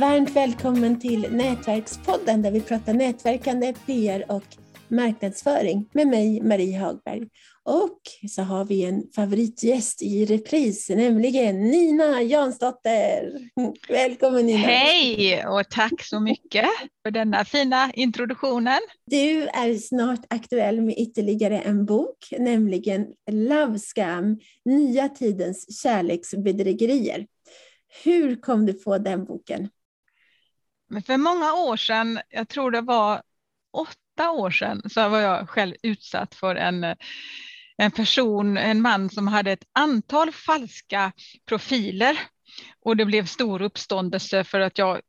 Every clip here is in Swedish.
varmt välkommen till Nätverkspodden där vi pratar nätverkande, PR och marknadsföring med mig, Marie Hagberg. Och så har vi en favoritgäst i repris, nämligen Nina Jansdotter. Välkommen Nina! Hej och tack så mycket för denna fina introduktionen. Du är snart aktuell med ytterligare en bok, nämligen Love Scam, nya tidens kärleksbedrägerier. Hur kom du på den boken? För många år sedan, jag tror det var åtta år sedan, så var jag själv utsatt för en, en person, en man som hade ett antal falska profiler. Och det blev stor uppståndelse för att jag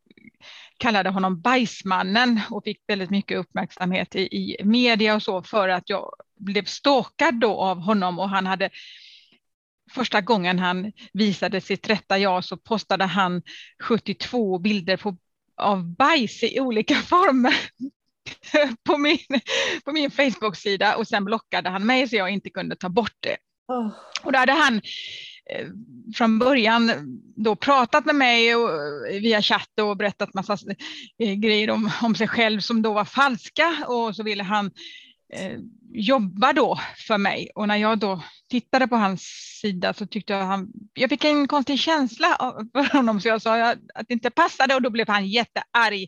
kallade honom bajsmannen och fick väldigt mycket uppmärksamhet i, i media och så för att jag blev stalkad då av honom och han hade första gången han visade sitt rätta jag så postade han 72 bilder på, av bajs i olika former på min, på min Facebook-sida och sen blockade han mig så jag inte kunde ta bort det. Oh. Och då hade han eh, från början då pratat med mig och, via chatt och berättat massa eh, grejer om, om sig själv som då var falska och så ville han eh, jobba då för mig. Och när jag då tittade på hans sida så tyckte jag han, jag fick en konstig känsla för honom så jag sa att det inte passade och då blev han jättearg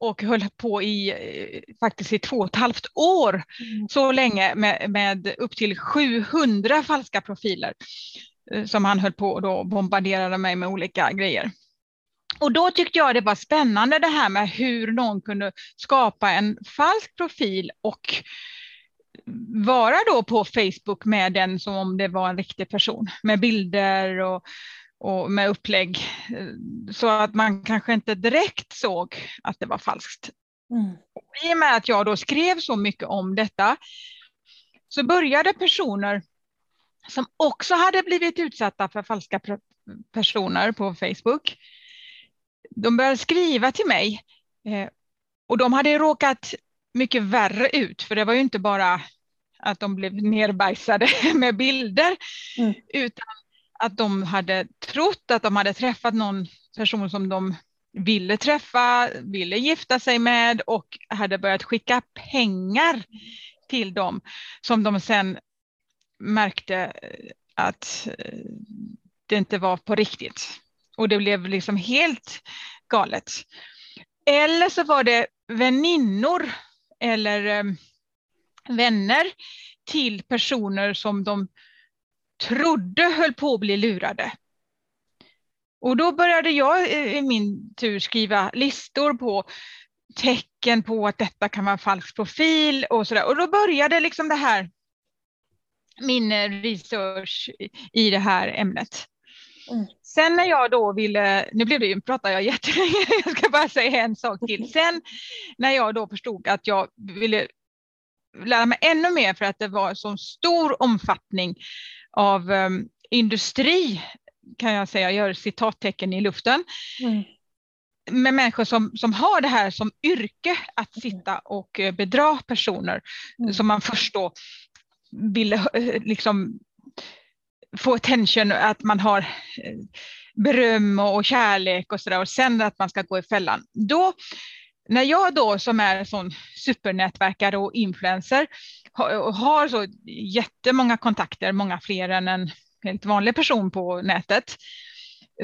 och höll på i eh, faktiskt i två och ett halvt år mm. så länge med, med upp till 700 falska profiler eh, som han höll på och då bombarderade mig med olika grejer. Och då tyckte jag det var spännande det här med hur någon kunde skapa en falsk profil och vara då på Facebook med den som om det var en riktig person med bilder och, och med upplägg så att man kanske inte direkt såg att det var falskt. Mm. I och med att jag då skrev så mycket om detta så började personer som också hade blivit utsatta för falska personer på Facebook de började skriva till mig eh, och de hade råkat mycket värre ut, för det var ju inte bara att de blev nerbajsade med bilder, mm. utan att de hade trott att de hade träffat någon person som de ville träffa, ville gifta sig med och hade börjat skicka pengar till dem som de sen märkte att eh, det inte var på riktigt. Och det blev liksom helt galet. Eller så var det väninnor eller eh, vänner till personer som de trodde höll på att bli lurade. Och då började jag eh, i min tur skriva listor på tecken på att detta kan vara falsk profil och sådär. Och då började liksom det här, min eh, research i det här ämnet. Mm. Sen när jag då ville, nu blev det ju, pratar jag jättelänge, jag ska bara säga en sak till. Sen när jag då förstod att jag ville lära mig ännu mer för att det var så stor omfattning av um, industri, kan jag säga, jag gör citattecken i luften, mm. med människor som, som har det här som yrke att mm. sitta och eh, bedra personer mm. som man först då ville eh, liksom få attention, att man har eh, beröm och kärlek och sådär och sen att man ska gå i fällan. Då, när jag då som är en sån supernätverkare och influencer har, har så jättemånga kontakter, många fler än en helt vanlig person på nätet.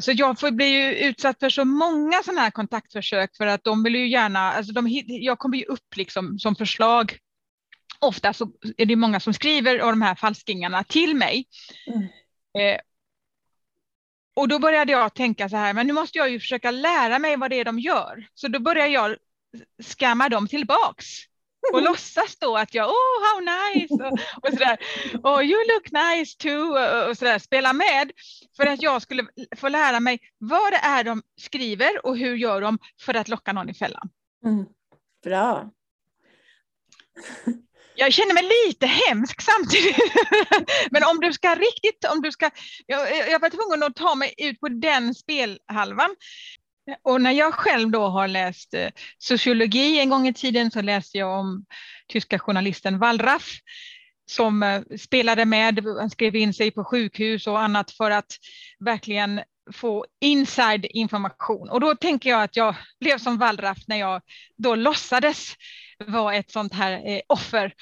Så jag får ju utsatt för så många sådana här kontaktförsök för att de vill ju gärna, alltså de, jag kommer ju upp liksom som förslag ofta så är det många som skriver av de här falskingarna till mig. Mm. Eh, och då började jag tänka så här, men nu måste jag ju försöka lära mig vad det är de gör. Så då började jag skamma dem tillbaks och låtsas då att jag, oh how nice, och, och sådär, oh you look nice too, och, och sådär, spela med för att jag skulle få lära mig vad det är de skriver och hur gör de för att locka någon i fällan. Mm. Bra jag känner mig lite hemsk samtidigt. Men om du ska riktigt, om du ska, jag, jag var tvungen att ta mig ut på den spelhalvan. Och när jag själv då har läst eh, sociologi en gång i tiden så läste jag om tyska journalisten Wallraff som eh, spelade med, han skrev in sig på sjukhus och annat för att verkligen få inside information. Och då tänker jag att jag blev som wallraff när jag då låtsades vara ett sånt här eh, offer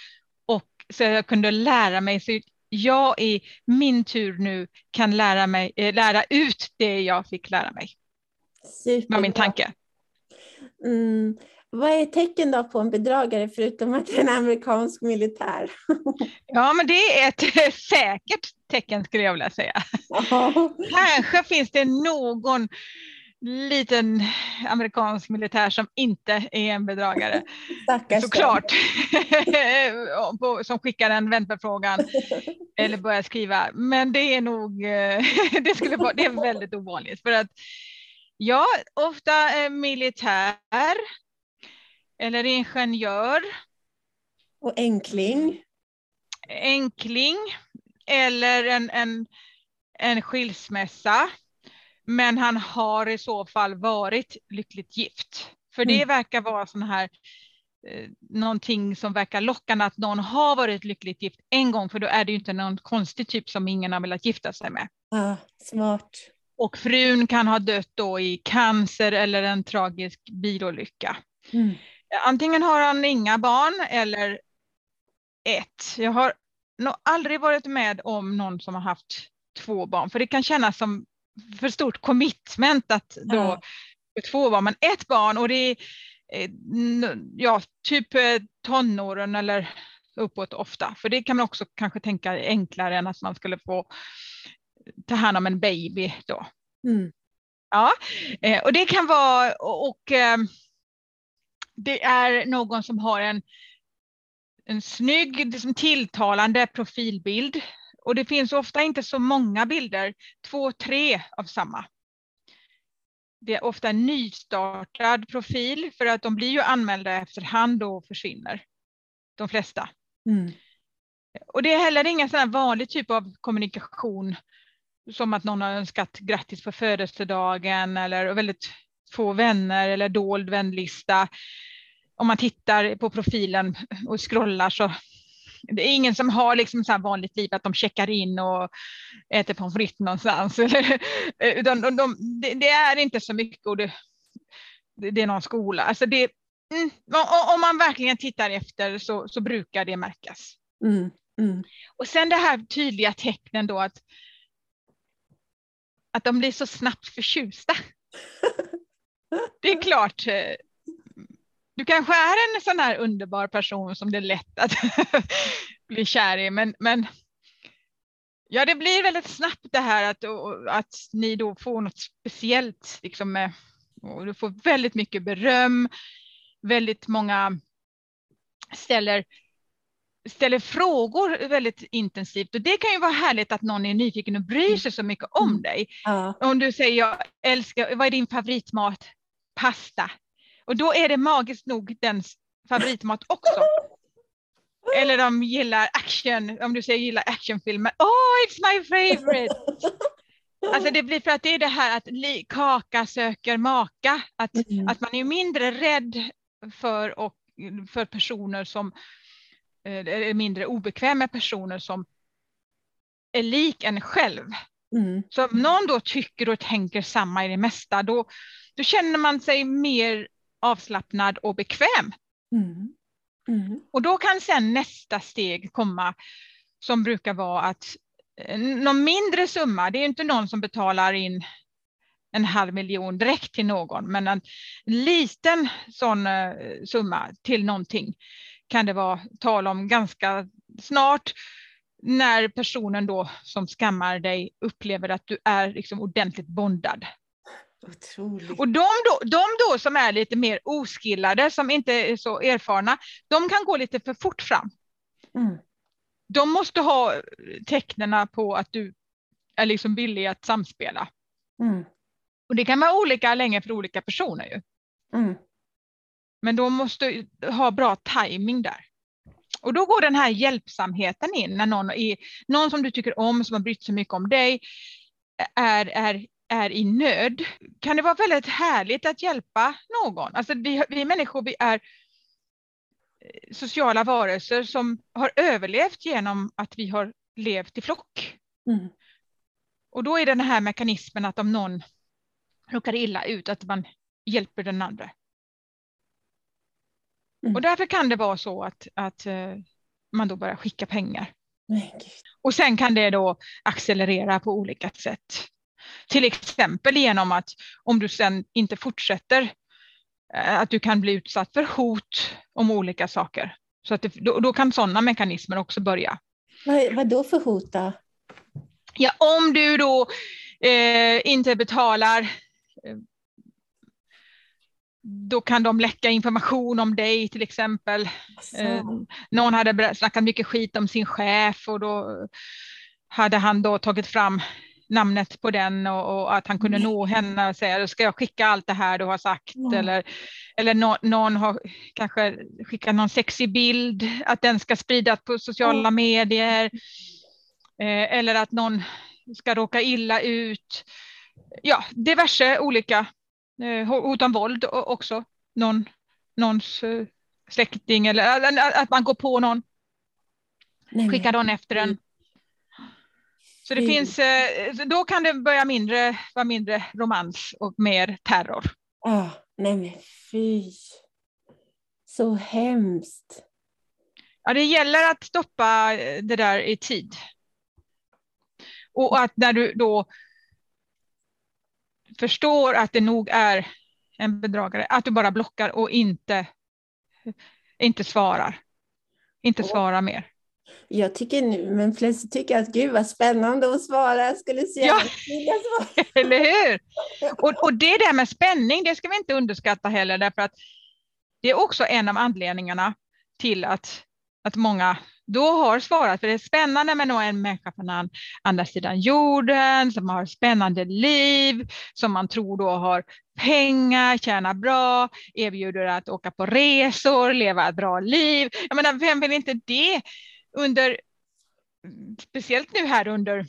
och så jag kunde lära mig. Så jag i min tur nu kan lära, mig, eh, lära ut det jag fick lära mig. Superbra. var min tanke. Mm. Vad är tecken då på en bedragare förutom att det är en amerikansk militär? ja, men det är ett säkert tecken skulle jag vilja säga. Kanske finns det någon liten amerikansk militär som inte är en bedragare. Stackars Såklart. som skickar en vänförfrågan eller börjar skriva. Men det är nog det, skulle vara, det är väldigt ovanligt. För att ja, ofta militär eller ingenjör. Och enkling. Enkling eller en, en, en skilsmässa. Men han har i så fall varit lyckligt gift. För det mm. verkar vara sån här eh, någonting som verkar lockande att någon har varit lyckligt gift en gång, för då är det ju inte någon konstig typ som ingen har velat gifta sig med. Ah, smart. Och frun kan ha dött då i cancer eller en tragisk bilolycka. Mm. Antingen har han inga barn eller ett. Jag har nog aldrig varit med om någon som har haft två barn, för det kan kännas som för stort commitment att då ja. två barn, men ett barn och det är eh, ja, typ eh, tonåren eller uppåt ofta, för det kan man också kanske tänka enklare än att man skulle få ta hand om en baby då. Mm. Ja, eh, och det kan vara och, och det är någon som har en, en snygg, liksom tilltalande profilbild. Och det finns ofta inte så många bilder, två, tre av samma. Det är ofta en nystartad profil för att de blir ju anmälda efterhand och försvinner. De flesta. Mm. Och det är heller ingen sån vanlig typ av kommunikation som att någon har önskat grattis på födelsedagen eller väldigt få vänner eller dold vänlista om man tittar på profilen och scrollar så det är ingen som har liksom så vanligt liv att de checkar in och äter pommes frites någonstans. Utan de, de, det, är inte så mycket och det, det är någon skola. Alltså det, mm, om man verkligen tittar efter så, så brukar det märkas. Mm, mm. Och sen det här tydliga tecknen då att, att de blir så snabbt förtjusta. Det är klart, eh, du kanske är en sån här underbar person som det är lätt att bli kär i, men, men ja, det blir väldigt snabbt det här att, att ni då får något speciellt, liksom med, och du får väldigt mycket beröm, väldigt många ställer ställer frågor väldigt intensivt och det kan ju vara härligt att någon är nyfiken och bryr sig så mycket om mm. dig. Ja. Om du säger jag älskar, vad är din favoritmat? Pasta. Och då är det magiskt nog dens favoritmat också. Eller de gillar action, om du säger gillar actionfilmer. Oh, it's my favorite! Alltså det blir för att det är det här att kaka söker maka. Att, mm. att man är mindre rädd för, och, för personer som eh, är mindre obekväma personer som är lik en själv. Mm. Så om någon då tycker och tänker samma i det mesta, då, då känner man sig mer avslappnad och bekväm. Mm. Mm. Och då kan sen nästa steg komma som brukar vara att eh, någon mindre summa, det är inte någon som betalar in en halv miljon direkt till någon, men en liten sån eh, summa till någonting kan det vara tal om ganska snart när personen då som skammar dig upplever att du är liksom ordentligt bondad. Otroligt. Och de då, de då som är lite mer oskillade, som inte är så erfarna, de kan gå lite för fort fram. Mm. De måste ha tecknen på att du är liksom villig att samspela. Mm. Och det kan vara olika länge för olika personer ju. Mm. Men de måste ha bra timing där. Och då går den här hjälpsamheten in när någon, är, någon som du tycker om, som har brytt sig mycket om dig, är, är är i nöd kan det vara väldigt härligt att hjälpa någon. Alltså vi, vi människor vi är eh, sociala varelser som har överlevt genom att vi har levt i flock. Mm. Och då är det den här mekanismen att om någon råkar illa ut, att man hjälper den andra. Mm. Och därför kan det vara så att, att uh, man då börjar skicka pengar. Och sen kan det då accelerera på olika sätt. Till exempel genom att om du sen inte fortsätter, uh, att du kan bli utsatt för hot om olika saker. Så att det, då, då, kan sådana mekanismer också börja. Vad, vad då för hot då? Ja, om du då eh, inte betalar eh, då kan de läcka information om dig till exempel. Eh, någon hade snackat mycket skit om sin chef och då hade han då tagit fram namnet på den och, och att han kunde nå henne och säga, ska jag skicka allt det här du har sagt? Mm. Eller, eller no, någon har kanske skickat någon sexig bild, att den ska spridas på sociala mm. medier. Eh, eller att någon ska råka illa ut. Ja, diverse olika eh, hot om våld också. Någon, någons eh, släkting eller att man går på någon. Nej, skickar någon efter en. Så det finns, eh, då kan det börja mindre, vara mindre romans och mer terror. Ah, nej men fy. Så hemskt. Ja, det gäller att stoppa det där i tid. Och att när du då förstår att det nog är en bedragare, att du bara blockar och inte, inte svarar. Inte svarar mer. Jag tycker nu, men flest tycker att gud vad spännande att svara. Jag skulle säga ja. svara. Eller hur? Och, och det där med spänning, det ska vi inte underskatta heller, därför att det är också en av anledningarna till att, att många då har svarat, för det är spännande med en människa från andra sidan jorden, som har spännande liv, som man tror då har pengar, tjänar bra, erbjuder att åka på resor, leva ett bra liv. Jag menar, vem vill inte det under, speciellt nu här under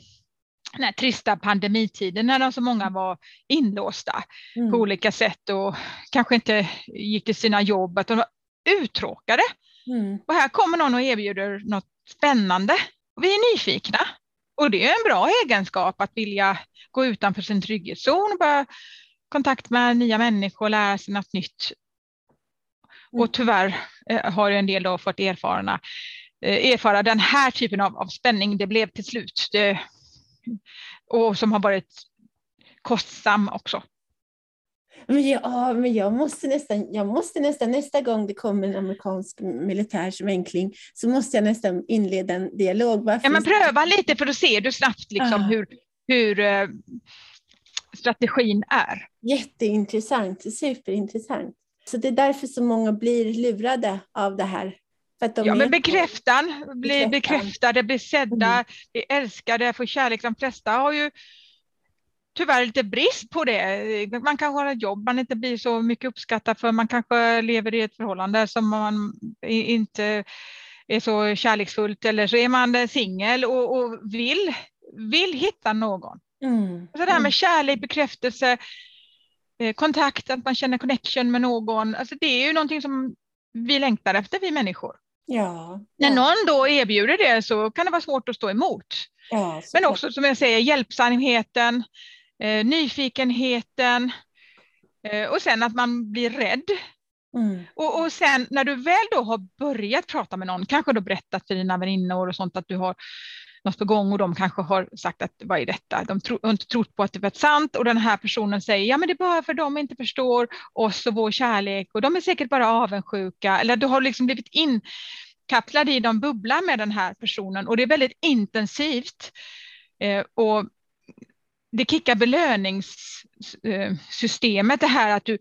den här trista pandemitiden när så många var inlåsta mm. på olika sätt och kanske inte gick till sina jobb, att de var uttråkade. Mm. Och här kommer någon och erbjuder något spännande. Och vi är nyfikna. Och det är en bra egenskap att vilja gå utanför sin trygghetszon och börja kontakt med nya människor och lära sig något nytt. Mm. Och tyvärr eh, har en del då fått erfarna, eh, erfara den här typen av, av spänning. Det blev till slut. Det, och som har varit kostsam också. Men, ja, men jag, måste nästan, jag måste nästan nästa gång det kommer en amerikansk militärsvänkling så måste jag nästan inleda en dialog. Varför ja, men pröva lite för då ser du snabbt liksom ah. hur, hur uh, strategin är. Jätteintressant, superintressant. Så det är därför så många blir lurade av det här. Ja, men bekräftan, bli bekräftade, bli sedda, mm. bli älskade, få kärlek. De flesta har ju tyvärr lite brist på det. Man kanske har ett jobb man inte blir så mycket uppskattad för. Man kanske lever i ett förhållande som man inte är så kärleksfullt eller så är man singel och, och, vill, vill hitta någon. Mm. Så det här med mm. kärlek, bekräftelse, eh, kontakt, att man känner connection med någon. Alltså det är ju någonting som vi längtar efter, vi människor. Ja, När någon då erbjuder det så kan det vara svårt att stå emot. Ja, Men också som jag säger, hjälpsamheten, eh, nyfikenheten eh, och sen att man blir rädd. Mm. Och, och sen när du väl då har börjat prata med någon, kanske då berättat för dina väninnor och sånt att du har något på gång och de kanske har sagt att vad är detta? De tro, har inte trott på att det var sant och den här personen säger ja men det är bara för de inte förstår oss och vår kärlek och de är säkert bara avundsjuka eller du har liksom blivit inkapslad i de bubblar med den här personen och det är väldigt intensivt. Eh, och det kickar belöningssystemet, eh, det här att du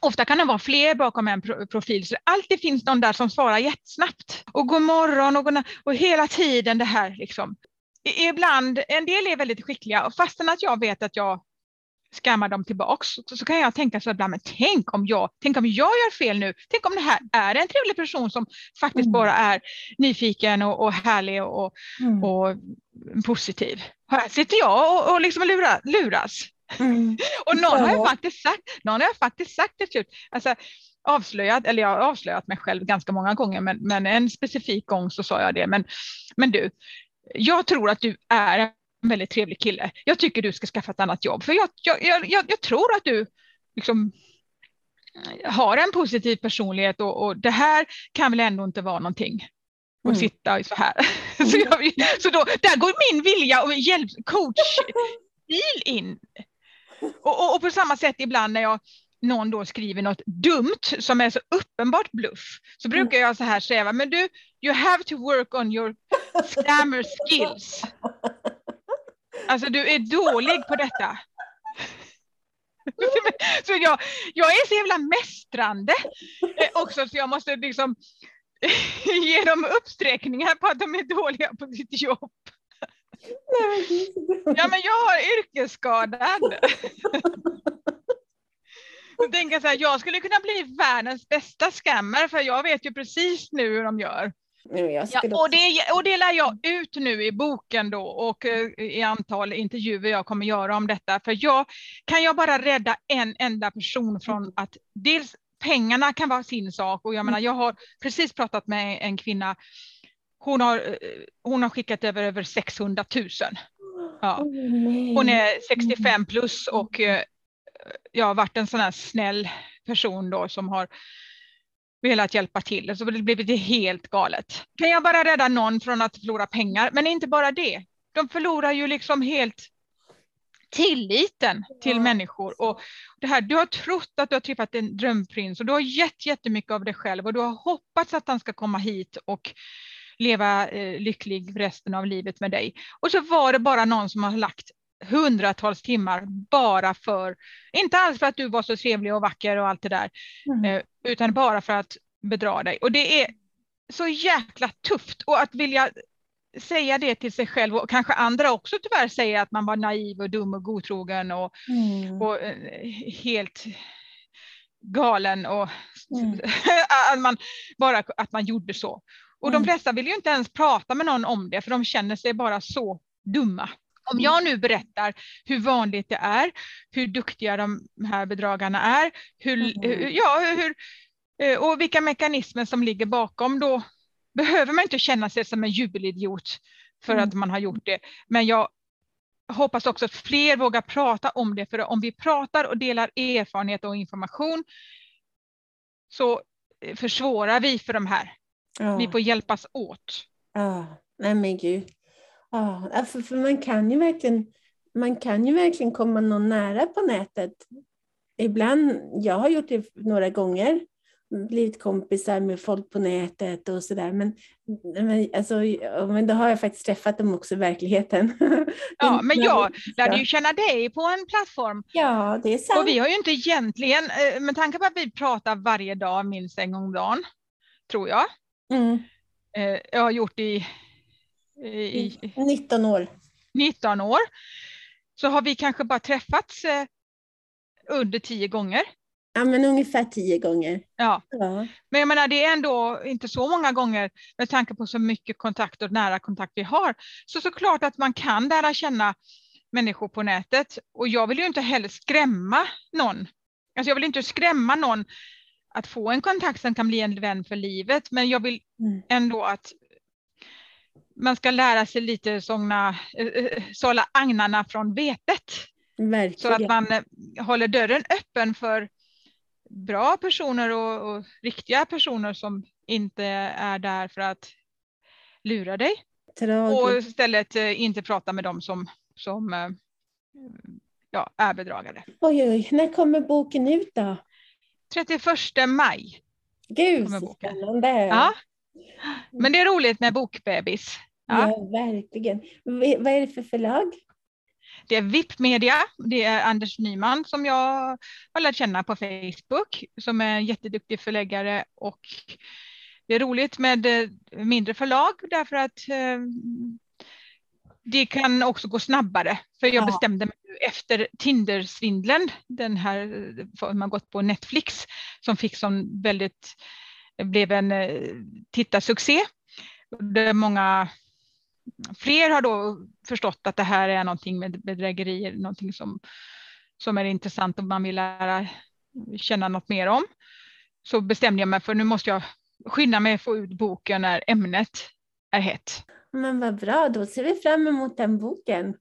Ofta kan det vara fler bakom en profil, så det alltid finns någon där som svarar jättesnabbt. Och god morgon och, god och hela tiden det här. Liksom. Ibland, en del är väldigt skickliga, och fastän att jag vet att jag skammar dem tillbaks, så, så kan jag tänka så ibland, men tänk om jag, tänk om jag gör fel nu, tänk om det här är en trevlig person som faktiskt mm. bara är nyfiken och, och härlig och, mm. och positiv. Här sitter jag och, och liksom lura, luras. Mm. och någon har, jag faktiskt sagt, någon har jag faktiskt sagt till slut, alltså, avslöjat, eller jag har avslöjat mig själv ganska många gånger, men, men en specifik gång så sa jag det, men, men du, jag tror att du är en väldigt trevlig kille. Jag tycker du ska skaffa ett annat jobb för jag, jag, jag, jag tror att du liksom har en positiv personlighet och, och, det här kan väl ändå inte vara någonting och mm. sitta så här. så, jag, så då, där går min vilja och hjälp, coach-stil in. Och, och, och, på samma sätt ibland när jag någon då skriver något dumt som är så uppenbart bluff så brukar jag så här säga, men du, you have to work on your scammer skills. Alltså du är dålig på detta. Så jag, jag är så jävla mästrande eh, också så jag måste liksom ge dem uppsträckningar på att de är dåliga på sitt jobb. Ja men jag har yrkesskadad. Jag tänker så här, jag skulle kunna bli världens bästa scammer för jag vet ju precis nu hur de gör. Ja, och, det, och det lär jag ut nu i boken då och uh, i antal intervjuer jag kommer göra om detta. För jag kan jag bara rädda en enda person från mm. att dels pengarna kan vara sin sak och jag menar jag har precis pratat med en kvinna. Hon har, eh, hon har skickat över över 600 000. Ja. Hon är 65 plus och uh, jag har varit en sån här snäll person då som har velat hjälpa till. Så det blev helt galet. Kan jag bara rädda någon från att förlora pengar? Men inte bara det. De förlorar ju liksom helt tilliten till ja. människor. Och det här, du har trott att du har träffat en drömprins och du har gett jättemycket av dig själv och du har hoppats att han ska komma hit och leva eh, lycklig resten av livet med dig. Och så var det bara någon som har lagt hundratals timmar bara för, inte alls för att du var så trevlig och vacker och allt det där, mm. Eh, utan bara för att bedra dig. Och det är så jäkla tufft och att vilja säga det till sig själv och kanske andra också tyvärr säger att man var naiv och dum och godtrogen och, mm. och eh, helt galen och mm. att, man, bara att man gjorde så. Och de mm. flesta vill ju inte ens prata med någon om det för de känner sig bara så dumma. Om jag nu berättar hur vanligt det är, hur duktiga de här bedragarna är, hur, mm. ja, hur, eh, och vilka mekanismer som ligger bakom, då behöver man inte känna sig som en jubelidiot för mm. att man har gjort det. Men jag hoppas också att fler vågar prata om det, för om vi pratar och delar erfarenhet och information så eh, försvårar vi för de här. Ja. Vi får hjälpas åt. Ja, nej men gud. Ja, för, för man kan ju verkligen man kan ju verkligen komma någon nära på nätet. Ibland, jag har gjort det några gånger, blivit kompisar med folk på nätet och sådär. Men, men, alltså, men då har jag faktiskt träffat dem också i verkligheten. Ja, men jag lärde ju känna dig på en plattform. Ja, det är sant. Och vi har ju inte egentligen, eh, med tanke på att vi pratar varje dag minst en gång om dagen, tror jag. Mm. Eh, jag har gjort i i 19 år. 19 år. Så har vi kanske bara träffats eh, under tio gånger. Ja, men ungefär tio gånger. Ja. ja. Men jag menar, det är ändå inte så många gånger med tanke på så mycket kontakt och nära kontakt vi har. Så såklart att man kan lära känna människor på nätet. Och jag vill ju inte heller skrämma någon. Alltså jag vill inte skrämma någon att få en kontakt som kan bli en vän för livet. Men jag vill mm. ändå att man ska lära sig lite såna, eh, eh, sålla agnarna från vetet. Verkligen. Så att man eh, håller dörren öppen för bra personer och, och, riktiga personer som inte är där för att lura dig. Tragisk. Och istället inte prata med dem som, som ja, är bedragare. Oj, oj, när kommer boken ut då? 31 maj. Gud, så spännande. Ja. Men det är roligt med bokbebis. Ja, ja verkligen. Vad är det för förlag? Det är VIP Media. Det är Anders Nyman som jag har lärt känna på Facebook som är en jätteduktig förläggare och det är roligt med eh, mindre förlag därför att eh, det kan också gå snabbare. För jag ja. bestämde mig efter Tinder-svindlen, den här man har gått på Netflix, som fick som väldigt, blev en eh, tittarsuccé. Det många fler har då förstått att det här är någonting med bedrägerier, någonting som, som är intressant och man vill lära känna något mer om. Så bestämde jag mig för nu måste jag skynda mig att få ut boken när ämnet är hett. Men vad bra, då ser vi fram emot den boken.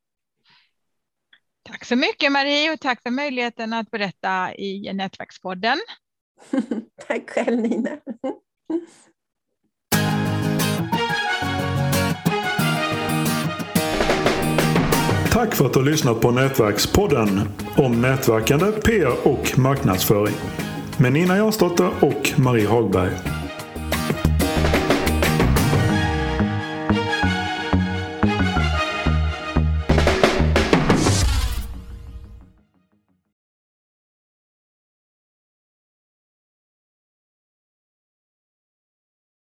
Tack så mycket Marie och tack för möjligheten att berätta i Nätverkspodden. tack själv Nina. Tack för att du har lyssnat på Nätverkspodden om nätverkande, PR och marknadsföring med Nina Jansdotter och Marie Hagberg.